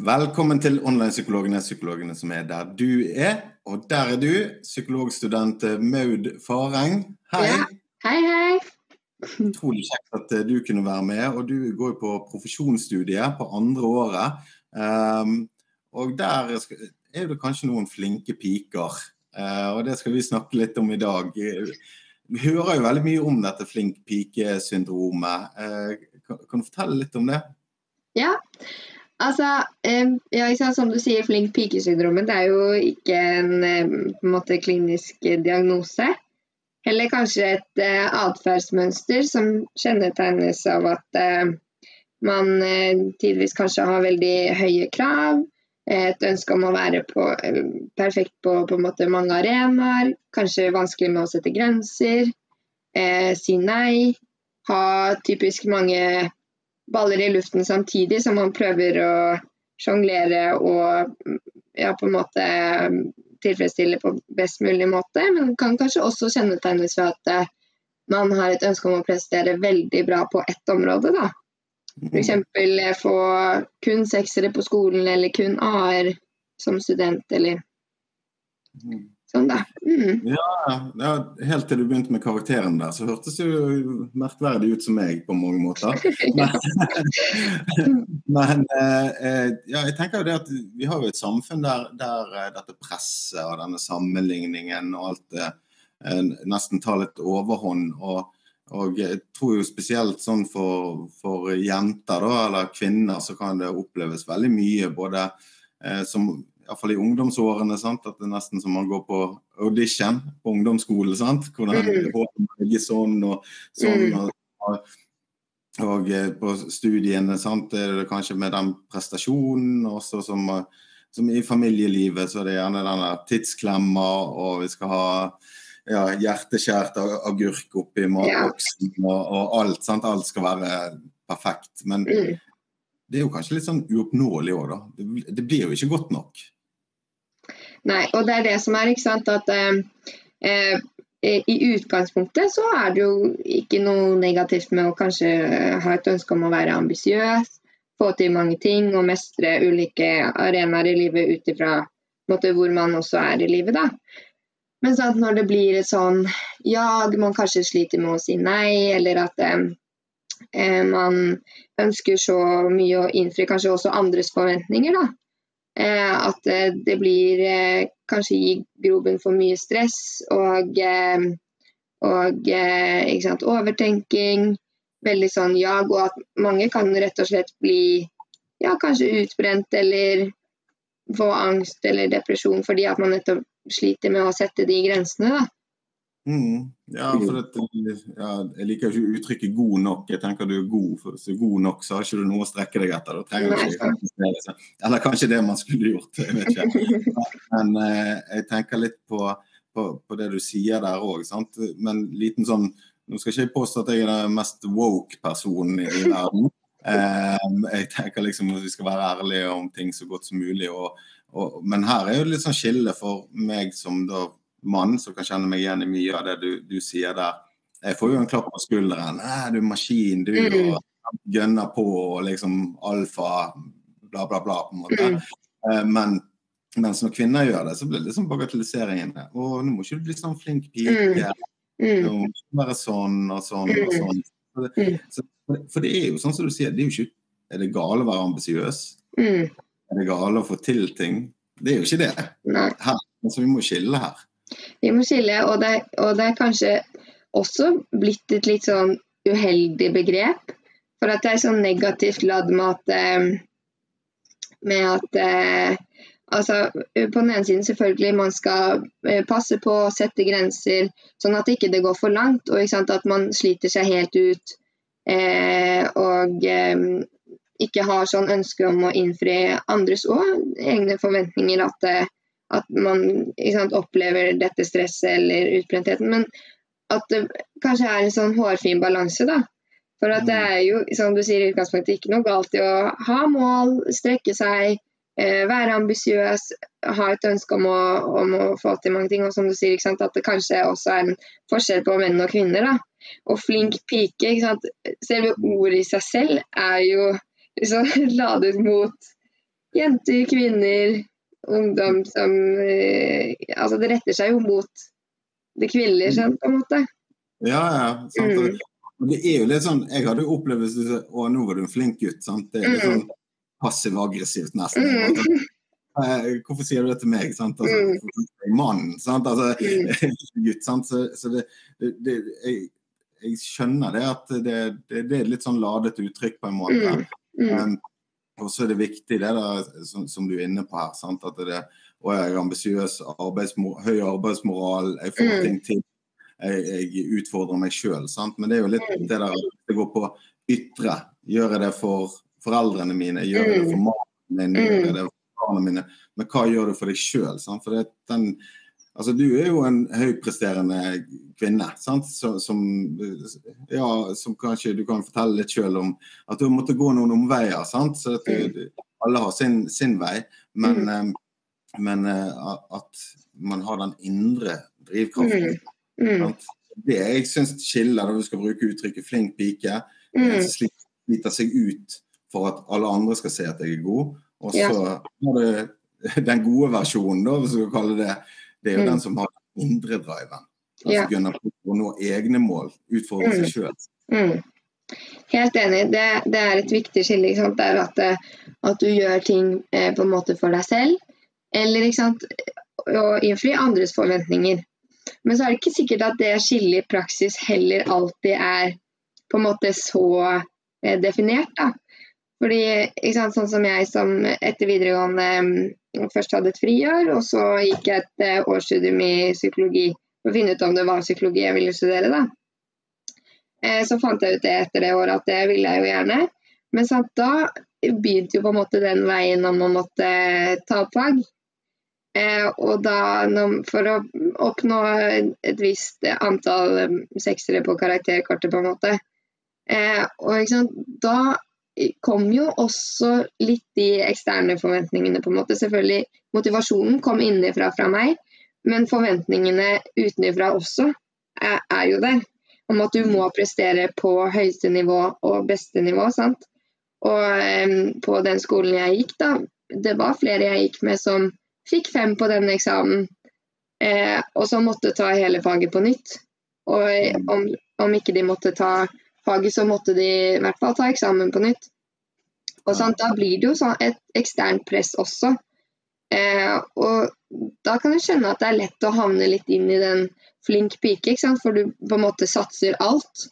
Velkommen til Online-psykologene, psykologene som er der du er. Og der er du, psykologstudent Maud Fareng. Hei. Ja. Hei, hei. Utrolig kjekt at eh, du kunne være med. Og du går jo på profesjonsstudiet på andre året. Um, og der er det kanskje noen flinke piker. Uh, og det skal vi snakke litt om i dag. Vi hører jo veldig mye om dette flink pike-syndromet. Uh, kan, kan, du fortelle litt om det? Ja, Altså, ja, som du sier, flink pike-syndromet er jo ikke en, en måte, klinisk diagnose. Heller kanskje et uh, atferdsmønster som kjennetegnes av at uh, man uh, tidvis kanskje har veldig høye krav. Et ønske om å være på, perfekt på, på måte, mange arenaer. Kanskje vanskelig med å sette grenser. si nei. Ha typisk mange baller i luften samtidig som man prøver å sjonglere og ja, på en måte tilfredsstille på best mulig måte. Men kan kanskje også kjennetegnes ved at eh, man har et ønske om å prestere veldig bra på ett område. da. F.eks. Eh, få kun seksere på skolen eller kun AR som student eller mm. Sånn da. Mm. Ja, ja, helt til du begynte med karakteren der, så hørtes du merkverdig ut som meg på mange måter. Men, men eh, ja, jeg tenker jo det at vi har jo et samfunn der, der eh, dette presset og denne sammenligningen og alt det eh, nesten tar litt overhånd. og og jeg tror jo spesielt sånn for, for jenter da, eller kvinner så kan det oppleves veldig mye. Både eh, som iallfall i ungdomsårene, sant? at det er nesten som man går på audition på ungdomsskolen. sant? Hvordan håret ligger sånn og sånn. Mm. Og, og, eh, på studiene sant? er det kanskje med den prestasjonen også som, som i familielivet så er det gjerne denne tidsklemma, og vi skal ha ja, hjerteskjært agurk oppi matboksen og, og, alt. sant? Alt skal være perfekt. Men mm det er jo kanskje litt sånn uoppnåelig òg, da. Det, det, blir jo ikke godt nok. Nei, og det er det som er, ikke sant. At eh, eh, i utgangspunktet så er det jo ikke noe negativt med å kanskje ha et ønske om å være ambisiøs, få til mange ting og mestre ulike arenaer i livet ut ifra hvor man også er i livet, da. Men sant, når det blir et sånn jag, man kanskje sliter med å si nei, eller at eh, eh man ønsker så mye å innfri kanskje også andres forventninger. da. Eh, at eh, det blir eh, kanskje gir grobunn for mye stress og, og sant, overtenking. Veldig sånn jag, og at mange kan rett og slett bli ja, kanskje utbrent eller få angst eller depresjon fordi at man nettopp sliter med å sette de grensene. da. Mm. Ja, for det, ja, jeg liker ikke uttrykket 'god nok'. Jeg tenker du er god, for er god nok, så har ikke du noe å strekke deg etter. Da trenger du ikke Eller kanskje det man skulle gjort, jeg vet ikke. Men eh, jeg tenker litt på, på, på, det du sier der òg. Men liten sånn Nå skal ikke jeg påstå at jeg er den mest woke personen i, i verden. Eh, jeg tenker liksom at vi skal være ærlige om ting så godt som mulig. Og, og, men her er jo litt sånn skille for meg som da mann som kan kjenne meg igjen i mye av det du, du sier der. Jeg får jo en klapp på skulderen. 'Du er maskin, du', mm. og gønner på og liksom alfa, bla, bla, bla. på en måte. Mm. Men mens når kvinner gjør det, så blir det liksom bagatelliseringen. 'Å, nå må ikke du bli sånn flink pike'. Mm. Nå må du være sånn og sånn og sånn. For det, så, for det, er jo sånn som du sier, det er jo ikke Er det gale å være ambisiøs? Er det gale å få til ting? Det er jo ikke det. Her, altså, vi må skille her. Vi må skille, og det, og det er kanskje også blitt et litt sånn uheldig begrep. For at det er sånn negativt ladd med at, eh, med at eh, altså, På den ene siden selvfølgelig man skal eh, passe på å sette grenser, sånn at ikke det går for langt. Og sant, at man sliter seg helt ut. Eh, og eh, ikke har sånn ønske om å innfri andres og egne forventninger. At eh, at man sant, opplever dette stresset eller utbrentheten. Men at det kanskje er en sånn hårfin balanse, da. For at det er jo, som du sier i utgangspunktet, ikke noe galt i å ha mål, strekke seg, eh, være ambisiøs, ha et ønske om å, om å, få til mange ting. Og som du sier, sant, at det kanskje også er en forskjell på menn og kvinner. da. Og flink pike, selve ordet i seg selv er jo liksom ladet mot jenter, kvinner, ungdom som eh, Altså det retter seg jo mot det kvinnelige, kjønn, på en måte. Ja, ja. Sant? Mm. Det er jo litt sånn Jeg hadde jo opplevd hvis du å, nå var du en flink gutt. Sant? Det er litt sånn passiv-aggressivt nesten. Mm. Hvorfor sier du det til meg? Sant? Altså, mm. Mann, sant? Altså, mm. gutt. Sant? Så, så det, det, det jeg, jeg, skjønner det at det, det, det, er litt sånn ladet uttrykk på en måte. Mm. Og så er det viktig det der, som, som, du er inne på her. Sant? At det, og jeg er ambisiøs, høy arbeidsmoral, jeg får mm. ting til. Jeg, jeg, utfordrer meg sjøl. Men det er jo litt mm. det der det går på ytre. Gjør jeg det for foreldrene mine? Gjør jeg det for mm. mannen min? Gjør jeg det for barna mine? Men hva gjør du for deg sjøl? For det, den Altså, du er jo en høypresterende kvinne sant? Som, som, ja, som kanskje du kan fortelle litt sjøl om at du måtte gå noen omveier. sant? Så at du, alle har sin, sin vei, men, mm. men uh, at man har den indre drivkraften. Mm. Mm. Det jeg syns skiller, når du skal bruke uttrykket 'flink pike', mm. sliter seg ut for at alle andre skal se at jeg er god. Og så ja. har du den gode versjonen, da, hvis du skal kalle det det er jo mm. den som har den indre driven. Altså ja. gunner på å nå egne mål, utfordre seg mm. sjøl. Mm. Helt enig. Det, det, er et viktig skille. Det er at, eh, at, du gjør ting eh, på en måte for deg selv, eller ikke sant? å innfri andres forventninger. Men så er det ikke sikkert at det skillet i praksis heller alltid er på en måte så eh, definert. da. Fordi, ikke sant, Sånn som jeg som etter videregående mm, først hadde et friår, og så gikk jeg et eh, årsstudium i psykologi for å finne ut om det var psykologi jeg ville studere. da. Eh, så fant jeg ut det etter det året at det ville jeg jo gjerne. Men sant, da begynte jo på en måte den veien om å måtte ta opp fag. Eh, og da, for å oppnå et visst antall mm, seksere på karakterkortet, på en måte. og sant, Da kom jo også litt de eksterne forventningene, på en måte. Selvfølgelig, motivasjonen kom innenfra fra meg, men forventningene utenfra også er, er, jo der. Om at du må prestere på høyeste nivå og beste nivå. sant? Og um, på den skolen jeg gikk, da, det var flere jeg gikk med som fikk fem på denne eksamen, eh, og som måtte ta hele faget på nytt. Og om, om ikke de måtte ta faget, så måtte de i hvert fall ta eksamen på nytt. Og sånn, Da blir det jo sånn et eksternt press også. Eh, og da kan du skjønne at det er lett å havne litt inn i den flink pike, for du på en måte satser alt.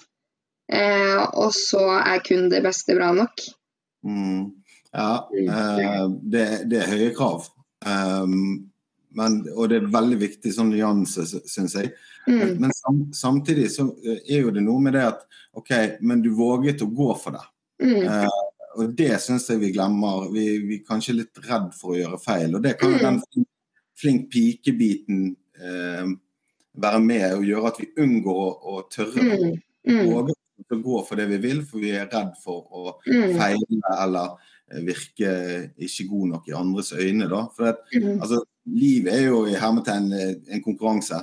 Eh, og så er kun det beste bra nok. Mm. Ja, eh, det, det, er høye krav. Um, men, og det er veldig viktig sånn nyanse, syns jeg. Mm. Men sam, samtidig så er jo det noe med det at OK, men du våget å gå for det. Mm. Uh, og det syns jeg vi glemmer. Vi, vi er kanskje litt redd for å gjøre feil. Og det kan jo mm. den flink, flink pike-biten uh, være med og gjøre at vi unngår å, å tørre mm. mm. våge å gå for det vi vil, for vi er redd for å mm. feile eller eh, virke ikke god nok i andres øyne. Da. For at, altså, livet er jo i hermetegn en konkurranse.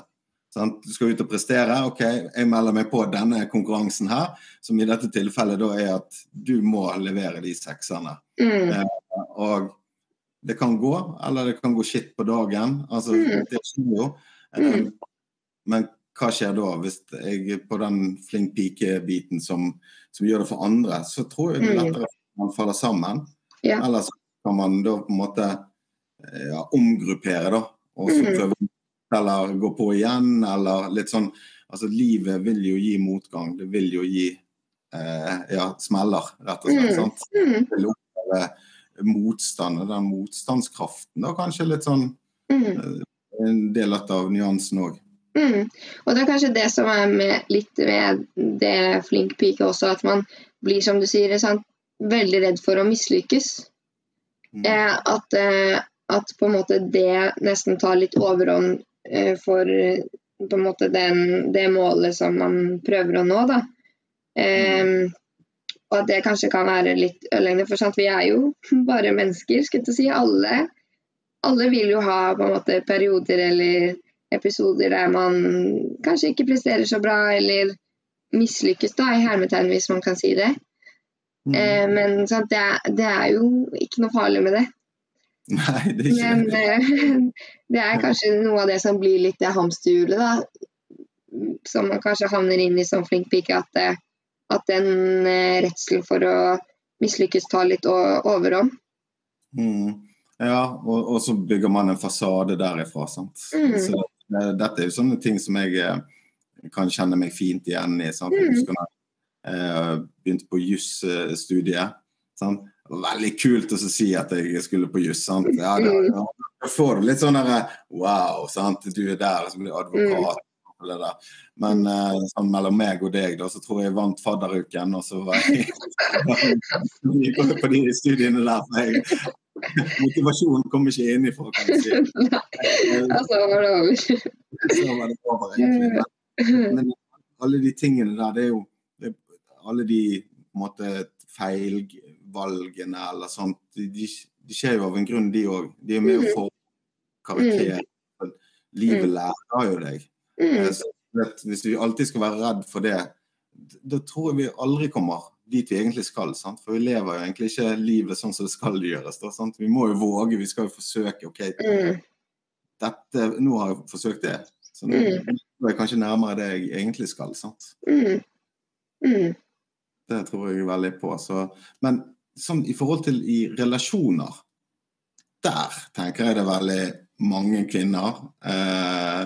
Sant? Du skal ut og prestere. OK, jeg melder meg på denne konkurransen her, som i dette tilfellet da er at du må levere de sekserne. Mm. Eh, og det kan gå, eller det kan gå skitt på dagen. Altså, mm. det skjer jo. Eh, mm. Men hva skjer da, hvis jeg på den flink pike-biten som, som, gjør det for andre, så tror jeg det er mm. lettere at man faller sammen. Ja. Ellers kan man da på en måte eh, ja, omgruppere, da. Og så mm. prøve eller gå på igjen, eller litt sånn Altså, livet vil jo gi motgang. Det vil jo gi eh, ja, smeller, rett og slett. Mm. sant? Mm. Det vil oppleve motstand, den motstandskraften. Da kanskje litt sånn eh, en del av nyansen òg. Mm. Og det er kanskje det som er med, litt ved det flink pike også, at man blir, som du sier, sant? veldig redd for å mislykkes. Mm. Eh, at, eh, at, på en måte det nesten tar litt overhånd Eh, for på en måte den, det målet som man prøver å nå. da. Um, og at det kanskje kan være litt ødeleggende, for sant? vi er jo bare mennesker. skal jeg si. Alle, alle vil jo ha på en måte perioder eller episoder der man kanskje ikke presterer så bra, eller mislykkes, da, i hermetegn, hvis man kan si det. Mm. Eh, men sant, det, er, det, er, jo ikke noe farlig med det. Nei, det er ikke Men eh, det er kanskje noe av det som blir litt det hamsterhjulet, da. Som man kanskje havner inn i som flink pike. At, det, at den eh, redselen for å mislykkes tar litt overhånd. Mm. Ja, og, og så bygger man en fasade derifra. sant? Mm. Så det, dette er jo sånne ting som jeg eh, kan kjenne meg fint igjen i. sant? Jeg Mm. husker da jeg eh, begynte på jusstudiet. sant? Det var Veldig kult å si at jeg skulle på juss. sant? Ja, da, ja. da får du litt sånn derre Wow, sant? du er der, så blir du advokat. det. Men uh, sånn mellom meg og deg, da, så tror jeg jeg vant fadderuken, og så var jeg på de studiene der. For jeg, motivasjonen kom ikke innenfra, kan jeg si. Altså var det over. Så var det over, egentlig. Men, men alle de tingene der, det er jo det, Alle de på en måte feilvalgene eller sånt, de, de, de skjer jo av en grunn, de òg. De er med å få karakter. Livet lærer jo deg. Mm. Eh, så vet, Hvis vi alltid skal være redd for det, da tror jeg vi aldri kommer dit vi egentlig skal. Sant? For vi lever jo egentlig ikke livet sånn som det skal gjøres. Da, sant? Vi må jo våge, vi skal jo forsøke. ok, Mm. dette, Nå har jeg forsøkt det, så nå Mm. er jeg kanskje nærmere det jeg egentlig skal. sant? Mm. Mm. Det tror jeg veldig på. Så, men sånn i forhold til i relasjoner, der tenker jeg det er veldig mange kvinner eh,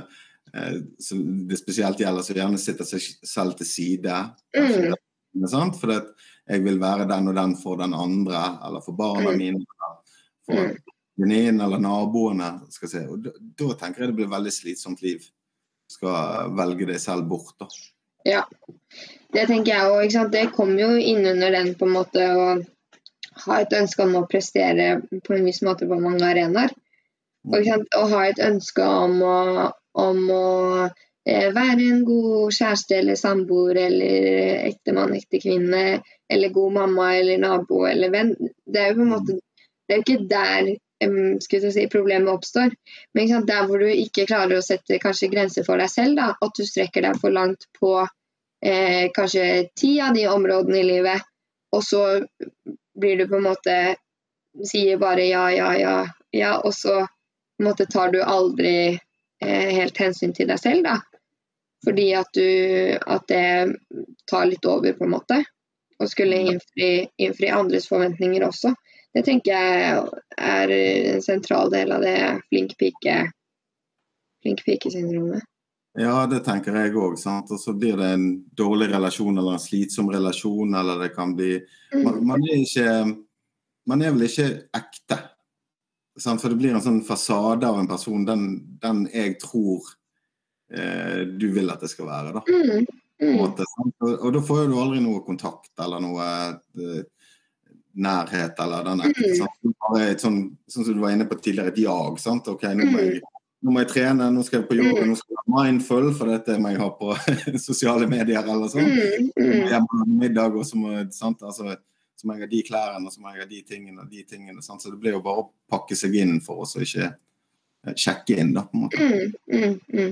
eh, som det spesielt gjelder, som gjerne sitter seg selv til side. Mm. At jeg vil være den og den for den andre, eller for barna Mm. mine, for Mm. venninnen eller naboene. Skal jeg si. Og da, da tenker jeg det blir veldig slitsomt liv. Skal velge deg selv bort, da. Ja, det tenker jeg òg. Det kommer jo innunder den på en måte å ha et ønske om å prestere på en viss måte på mange arenaer. Og og ha et ønske om å, om å eh, være en god kjæreste eller samboer eller ektemann, ektekvinne, eller god mamma eller nabo eller venn. Det er jo på en måte Det er jo ikke der si, problemet oppstår. Men der hvor du ikke klarer å sette kanskje grenser for deg selv, da, at du strekker deg for langt på eh, kanskje ti av de områdene i livet, og så blir du på en måte sier bare ja, ja, ja, ja, og så på en måte tar du aldri eh, helt hensyn til deg selv, da. Fordi at du at det tar litt over, på en måte. Og skulle innfri, innfri andres forventninger også. Det tenker jeg er en sentral del av det flink pike flink pike-syndromet. Ja, det tenker jeg òg. Og så blir det en dårlig relasjon eller en slitsom relasjon, eller det kan bli Man, man er ikke Man er vel ikke ekte. Sant? For det blir en sånn fasade av en person, den, den jeg tror eh, du vil at det skal være. da. Mm, mm, måte? Og, og da får du aldri noe kontakt eller noe eh, nærhet eller den ekte. Mm. Bare et sånn, sånn som du var inne på tidligere, et jag. sant? Ok, nå må jeg nå må jeg trene, nå skal jeg på yoga, nå skal jeg være mindful, for dette må jeg ha på sosiale medier eller sånn. mm, må ha mm, hjem middag, og så må. Altså, så må jeg ha de klærne, og så må jeg ha de tingene og de tingene. Sant? Så det blir jo bare å pakke seg inn for oss, og ikke eh, sjekke inn, da, på en måte.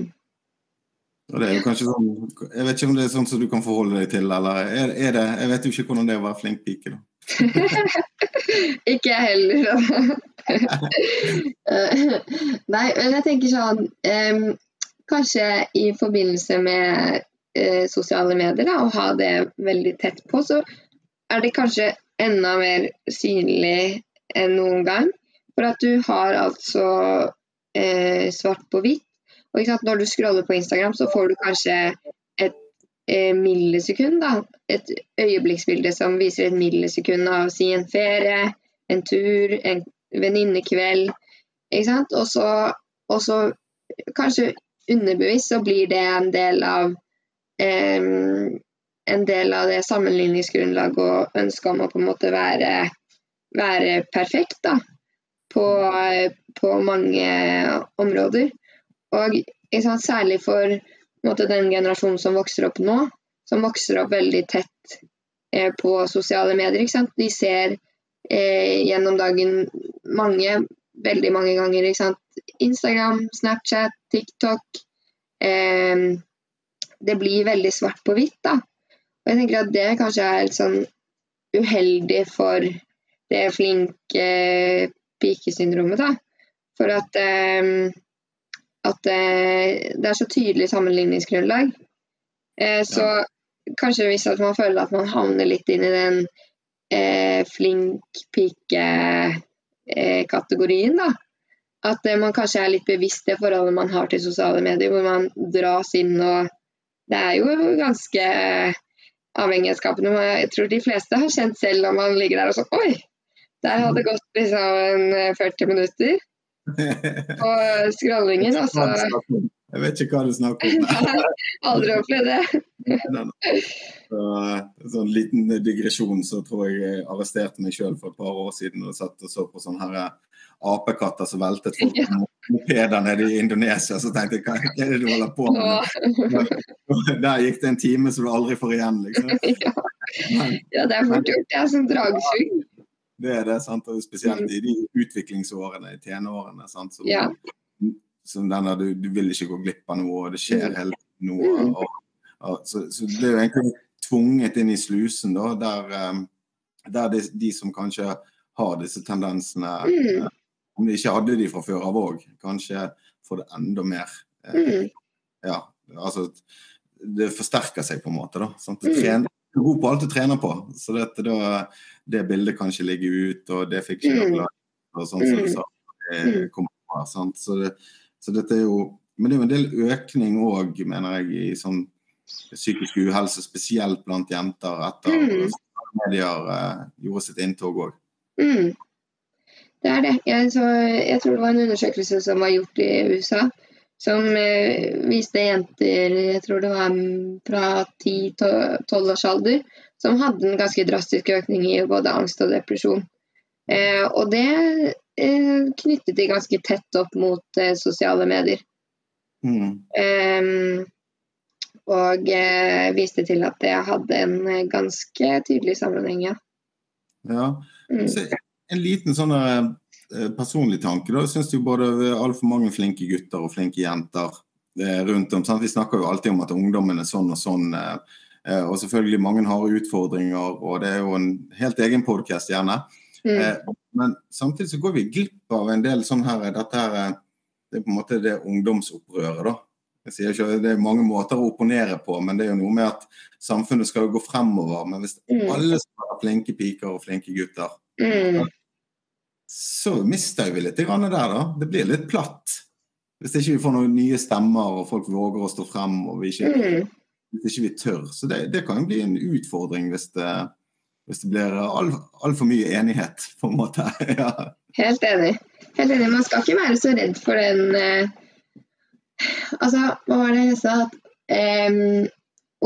Og det er jo kanskje sånn, Jeg vet ikke om det er sånn som du kan forholde deg til, eller er, er det Jeg vet jo ikke hvordan det er å være flink pike, da. Ikke jeg heller. Nei, men jeg tenker sånn um, Kanskje i forbindelse med uh, sosiale medier, da, å ha det veldig tett på, så er det kanskje enda mer synlig enn noen gang. For at du har altså uh, svart på hvitt. Og sant, når du scroller på Instagram, så får du kanskje et eh, millisekund, da. Et øyeblikksbilde som viser et millisekund av si en ferie, en tur, en venninnekveld. Ikke sant? Og så, og så kanskje underbevisst så blir det en del av eh, en del av det sammenligningsgrunnlaget og ønsket om å på en måte være, være perfekt da, på, på mange områder. Og sant, særlig for måte, den generasjonen som vokser opp nå, som vokser opp veldig tett eh, på sosiale medier. De ser eh, gjennom dagen mange, veldig mange ganger. Instagram, Snapchat, TikTok. Eh, det blir veldig svart på hvitt. da. Og jeg tenker at det kanskje er litt sånn uheldig for det flinke pikesyndromet. da. For at, eh, at eh, det er så tydelig sammenligningsgrunnlag. Eh, så ja. kanskje hvis man føler at man havner litt inn i den eh, flink pike-kategorien, da. At eh, man kanskje er litt bevisst det forholdet man har til sosiale medier, hvor man dras inn og Det er jo ganske avhengighetsskapende. Jeg tror de fleste har kjent selv når man ligger der og sånn Oi! Der hadde det gått liksom 40 eh, minutter på skrallingen. Altså. Jeg vet ikke hva du snakker om. Aldri opplevd det. så, sånn liten digresjon, så tror jeg jeg arresterte meg sjøl for et par år siden og satt og så på sånne her apekatter som veltet folk på mopeder nede i Indonesia. Så tenkte jeg hva er det du holder på med? Der gikk det en time som du aldri får igjen, liksom. Ja, det er fort gjort. Det er som dragsug. Det er det, sant? og spesielt i de utviklingsårene, i tenårene. Sant? Som, ja. som denne, du, du, vil ikke gå glipp av noe, og det skjer helt hele noe. Mm. Og, og, så, så det er jo egentlig tvunget inn i slusen, da, der, um, der de, de, som kanskje har disse tendensene mm. uh, om de ikke hadde de fra før av òg, kanskje får det enda mer. Eh, mm. Ja, altså Det forsterker seg på en måte. da, sant? Mm. trener, er god på alt du trener på. Så dette, da, det bildet kan ikke ligge ut, og det fikk ikke mm. og sånn som du sa. Det mm. kommer, sant? Så, det, så dette er jo Men det er jo en del økning òg, mener jeg, i sånn psykisk uhelse, spesielt blant jenter etter mm. medier eh, gjorde sitt inntog òg. Mm. Det er det. Jeg, så, jeg, tror det var en undersøkelse som var gjort i USA, som eh, viste jenter jeg tror det var fra 10-12 års alder, som hadde en ganske drastisk økning i både angst og depresjon. Eh, og det eh, knyttet de ganske tett opp mot eh, sosiale medier. Mm. Eh, og eh, viste til at det hadde en ganske tydelig sammenheng, ja. ja. Mm en liten sånn eh, personlig tanke. da, syns både altfor mange flinke gutter og flinke jenter eh, rundt om. Sant? Vi snakker jo alltid om at ungdommen er sånn og sånn. Eh, og selvfølgelig mange har utfordringer, og det er jo en helt egen podkast gjerne. Mm. Men samtidig så går vi glipp av en del sånn her Dette her det er på en måte det ungdomsopprøret, da. Jeg sier ikke, Det er mange måter å opponere på, men det er jo noe med at samfunnet skal gå fremover. Men hvis mm. alle skal være flinke piker og flinke gutter, mm så mister vi litt der, da. Det blir litt platt. Hvis ikke vi får noen nye stemmer og folk våger å stå frem og vi ikke, mm. hvis ikke vi tør. Så det, det kan jo bli en utfordring hvis det, hvis det blir altfor all mye enighet, på en måte. ja. Helt enig. Helt enig. Man skal ikke være så redd for den eh... Altså, hva var det jeg sa? At eh,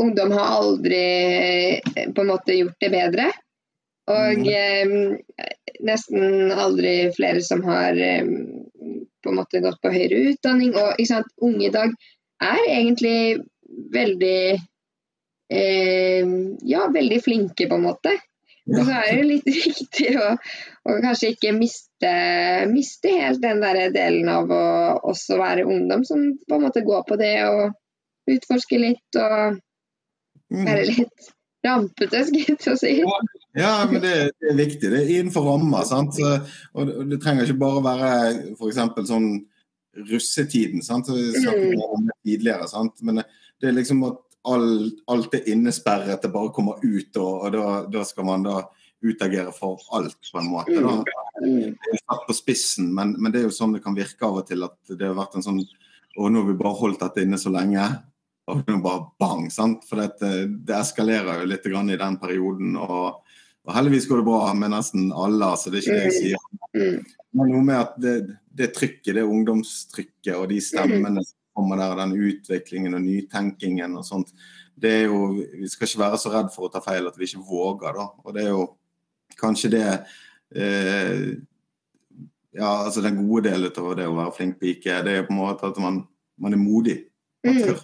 ungdom har aldri eh, på en måte gjort det bedre. Og mm. eh, nesten aldri flere som har eh, på en måte gått på høyere utdanning. Og sant, unge i dag er egentlig veldig eh, ja, veldig flinke, på en måte. Og så er det litt viktig å, å kanskje ikke miste, miste, helt den der delen av å også være ungdom, som på en måte går på det og utforsker litt og mm. være litt rampete, skal jeg si. Ja, men det, det, er viktig. Det er innenfor ramma. sant? Og det, trenger ikke bare være f.eks. sånn russetiden. sant? Vi snakket mm. om det tidligere. sant? Men det er liksom at all, alt er innesperret, det bare kommer ut, og, og da, da, skal man da utagere for alt, på en måte. da. Mm. Det er satt på spissen, men, men, det er jo sånn det kan virke av og til at det har vært en sånn Og nå har vi bare holdt dette inne så lenge og nå bare bang. sant? For det, det eskalerer jo litt i den perioden. Og, og, heldigvis går det bra med nesten alle, så det er ikke det jeg sier. Mm. Men noe med at det, det trykket, det ungdomstrykket og de stemmene som kommer der, den utviklingen og nytenkingen og sånt, det er jo Vi skal ikke være så redd for å ta feil at vi ikke våger, da. Og det er jo kanskje det eh, Ja, altså den gode delen av det å være flink pike, det er på en måte at man, man er modig. Man mm. tør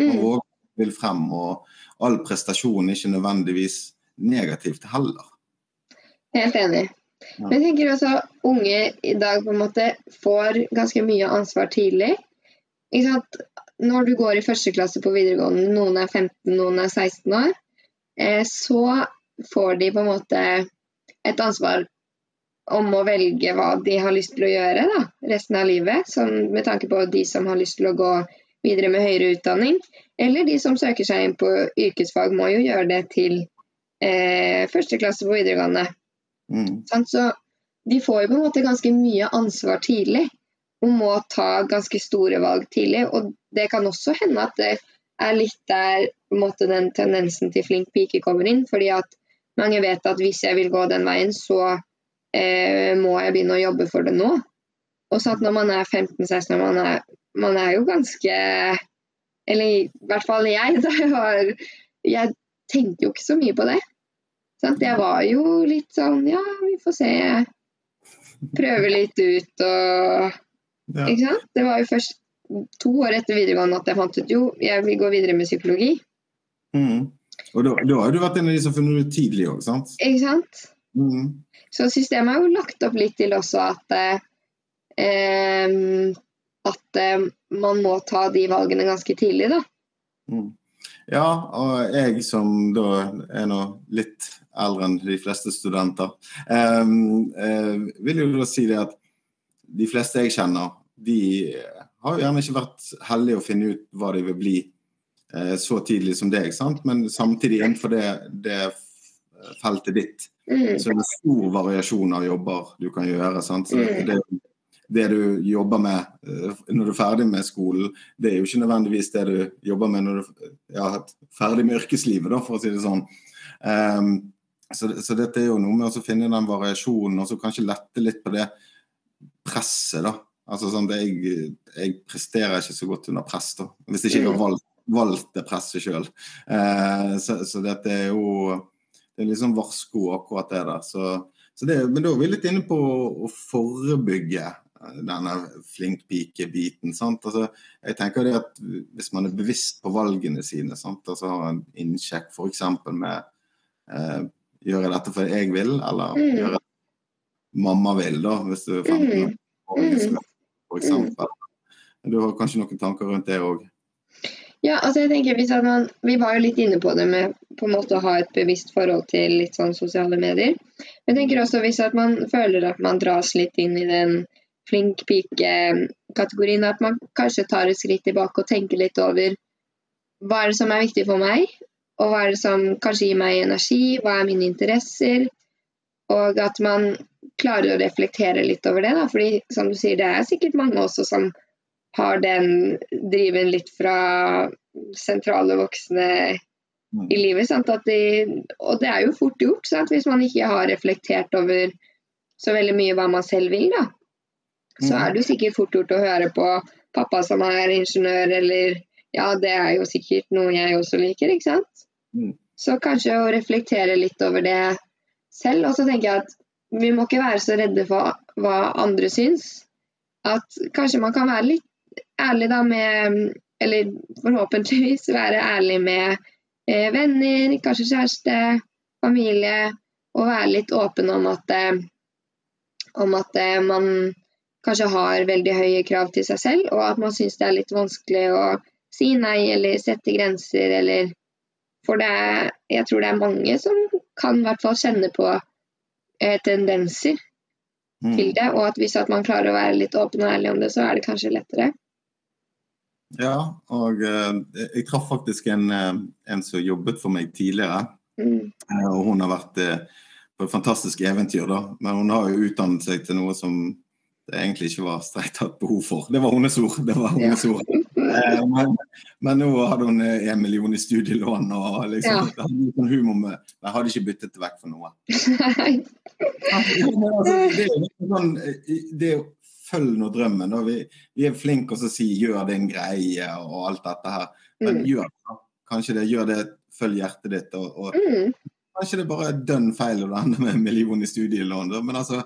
Man Og vil frem. Og all prestasjon er ikke nødvendigvis negativt heller. Helt enig. Men jeg tenker også unge i dag på en måte får ganske mye ansvar tidlig. Når du går i første klasse på videregående, noen er 15, noen er 16 år, eh, så får de på en måte et ansvar om å velge hva de har lyst til å gjøre da, resten av livet. Som, med tanke på de som har lyst til å gå videre med høyere utdanning. Eller de som søker seg inn på yrkesfag, må jo gjøre det til eh, første klasse på videregående. Mm. Så de får jo på en måte ganske mye ansvar tidlig og må ta ganske store valg tidlig. Og det kan også hende at det er litt der måte, den tendensen til flink pike kommer inn. fordi at mange vet at hvis jeg vil gå den veien, så eh, må jeg begynne å jobbe for det nå. Og så at når man er 15-16 man, er, man er jo ganske Eller i hvert fall jeg, da jeg har, Jeg tenker jo ikke så mye på det. Sant? Jeg var jo litt sånn Ja, vi får se. Prøve litt ut og Ja. Ikke sant? Det var jo først to år etter videregående at jeg fant ut jo, jeg vil gå videre med psykologi. Mm. Og da, da har du vært en av de som funnet ut tidlig òg, sant? Ikke sant? Mm. Så systemet har jo lagt opp litt til også at eh, at eh, man må ta de valgene ganske tidlig, da. Mm. Ja, og jeg som da er nå litt eldre enn de fleste studenter, ehm, eh, vil jo da si det at de fleste jeg kjenner, de har jo gjerne ikke vært heldige å finne ut hva de vil bli eh, så tidlig som deg, sant? men samtidig innenfor det, det feltet ditt Mm. så er det stor variasjon av jobber du kan gjøre. Sant? Så Mm. det, det du jobber med eh, når du er ferdig med skolen, det er jo ikke nødvendigvis det du jobber med når du ja, er ferdig med yrkeslivet, da, for å si det sånn. Ehm, så, så dette er jo noe med å finne den variasjonen, og så kanskje lette litt på det presset, da. Altså sånn, at jeg, jeg presterer ikke så godt under press, da. Hvis ikke jeg har valgt, valgt det presset sjøl. så, så dette er jo det er liksom varsko akkurat det der. Så, så det, men da er vi litt inne på å forebygge denne flink pike-biten. Altså, jeg tenker det at Hvis man er bevisst på valgene sine, sant? altså har en innsjekk f.eks. med eh, Gjør jeg dette fordi jeg vil, eller Mm. gjør jeg mamma vil, da, hvis du er 15 år, Mm. for eksempel. Du har kanskje noen tanker rundt det òg? Ja, altså jeg tenker hvis man, Vi var jo litt inne på det med på en måte å ha et bevisst forhold til litt sånn sosiale medier. Men jeg tenker også hvis at man føler at man dras litt inn i den flink pike-kategorien, at man kanskje tar et skritt tilbake og tenker litt over hva er det som er viktig for meg, og hva er det som kanskje gir meg energi, hva er mine interesser, og at man klarer å reflektere litt over det. da, fordi som du sier, det er sikkert mange også som har den driven litt fra sentrale voksne i livet. Sant? At de, og det er jo fort gjort sant? hvis man ikke har reflektert over så veldig mye hva man selv vil. da. Så Mm. er det jo sikkert fort gjort å høre på pappa som er ingeniør, eller ja, det er jo sikkert noe jeg også liker, ikke sant. Mm. Så kanskje å reflektere litt over det selv. Og så tenker jeg at vi må ikke være så redde for hva andre syns. At kanskje man kan være litt ærlig da med Eller forhåpentligvis være ærlig med eh, venner, kanskje kjæreste, familie. Og være litt åpen om at, eh, om at eh, man kanskje har veldig høye krav til seg selv, og at man syns det er litt vanskelig å si nei eller sette grenser eller For det jeg tror det er mange som kan i hvert fall kjenne på eh, tendenser Mm. til det, og at hvis at man klarer å være litt åpen og ærlig om det, så er det kanskje lettere. Ja, og eh, jeg traff faktisk en, eh, en som jobbet for meg tidligere. Mm. Eh, og hun har vært eh, på et fantastisk eventyr, da. Men hun har jo utdannet seg til noe som det egentlig ikke var strengt tatt behov for. Det var hennes ord. Det var hennes ord. Eh, men, men nå hadde hun eh, en million i studielån og liksom, det hadde sånn humor med Jeg hadde ikke byttet det vekk for noe. Ja, altså, det er sånn eh, Det følge nå drømmen. Vi, vi er flinke til å si 'gjør din greie' og alt dette her. Men Mm. gjør det. Kanskje det. Gjør det. Følg hjertet ditt. Og, og Mm. kanskje det bare er dønn feil å ende med en million i studielån. Men altså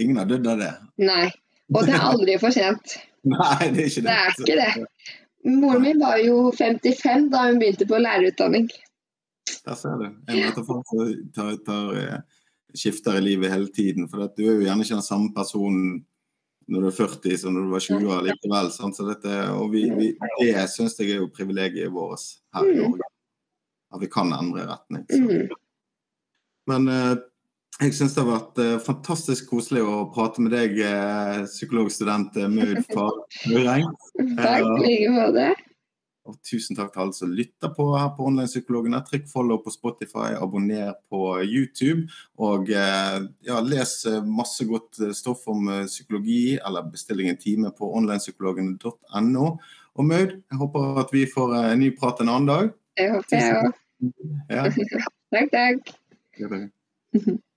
Ingen har dødd av det. Nei. Og det er aldri for sent. Nei, det er ikke det. Det er ikke det. Moren min var jo 55 da hun begynte på lærerutdanning. Der ser du. En metafor som tar, tar, eh, skifter i livet hele tiden. For du er jo gjerne ikke den samme personen når du er 40 som når du var 20 år likevel. Sant? Så dette, og vi, vi, det syns jeg er jo privilegiet vårt her i Mm. Norge. At vi kan endre retning. Så. Mm. Men eh, Jeg syns det har vært uh, fantastisk koselig å prate med deg, uh, psykologstudent Maud Fareng. Takk i like måte. Og tusen takk til alle som lytter på her på Online-psykologene. Trykk follow på Spotify, abonner på YouTube. Og ja, les masse godt stoff om psykologi, eller bestilling en time på onlinepsykologene.no. Og Maud, jeg håper at vi får en ny prat en annen dag. Det håper jeg òg. Ja. takk, takk. Ja, takk.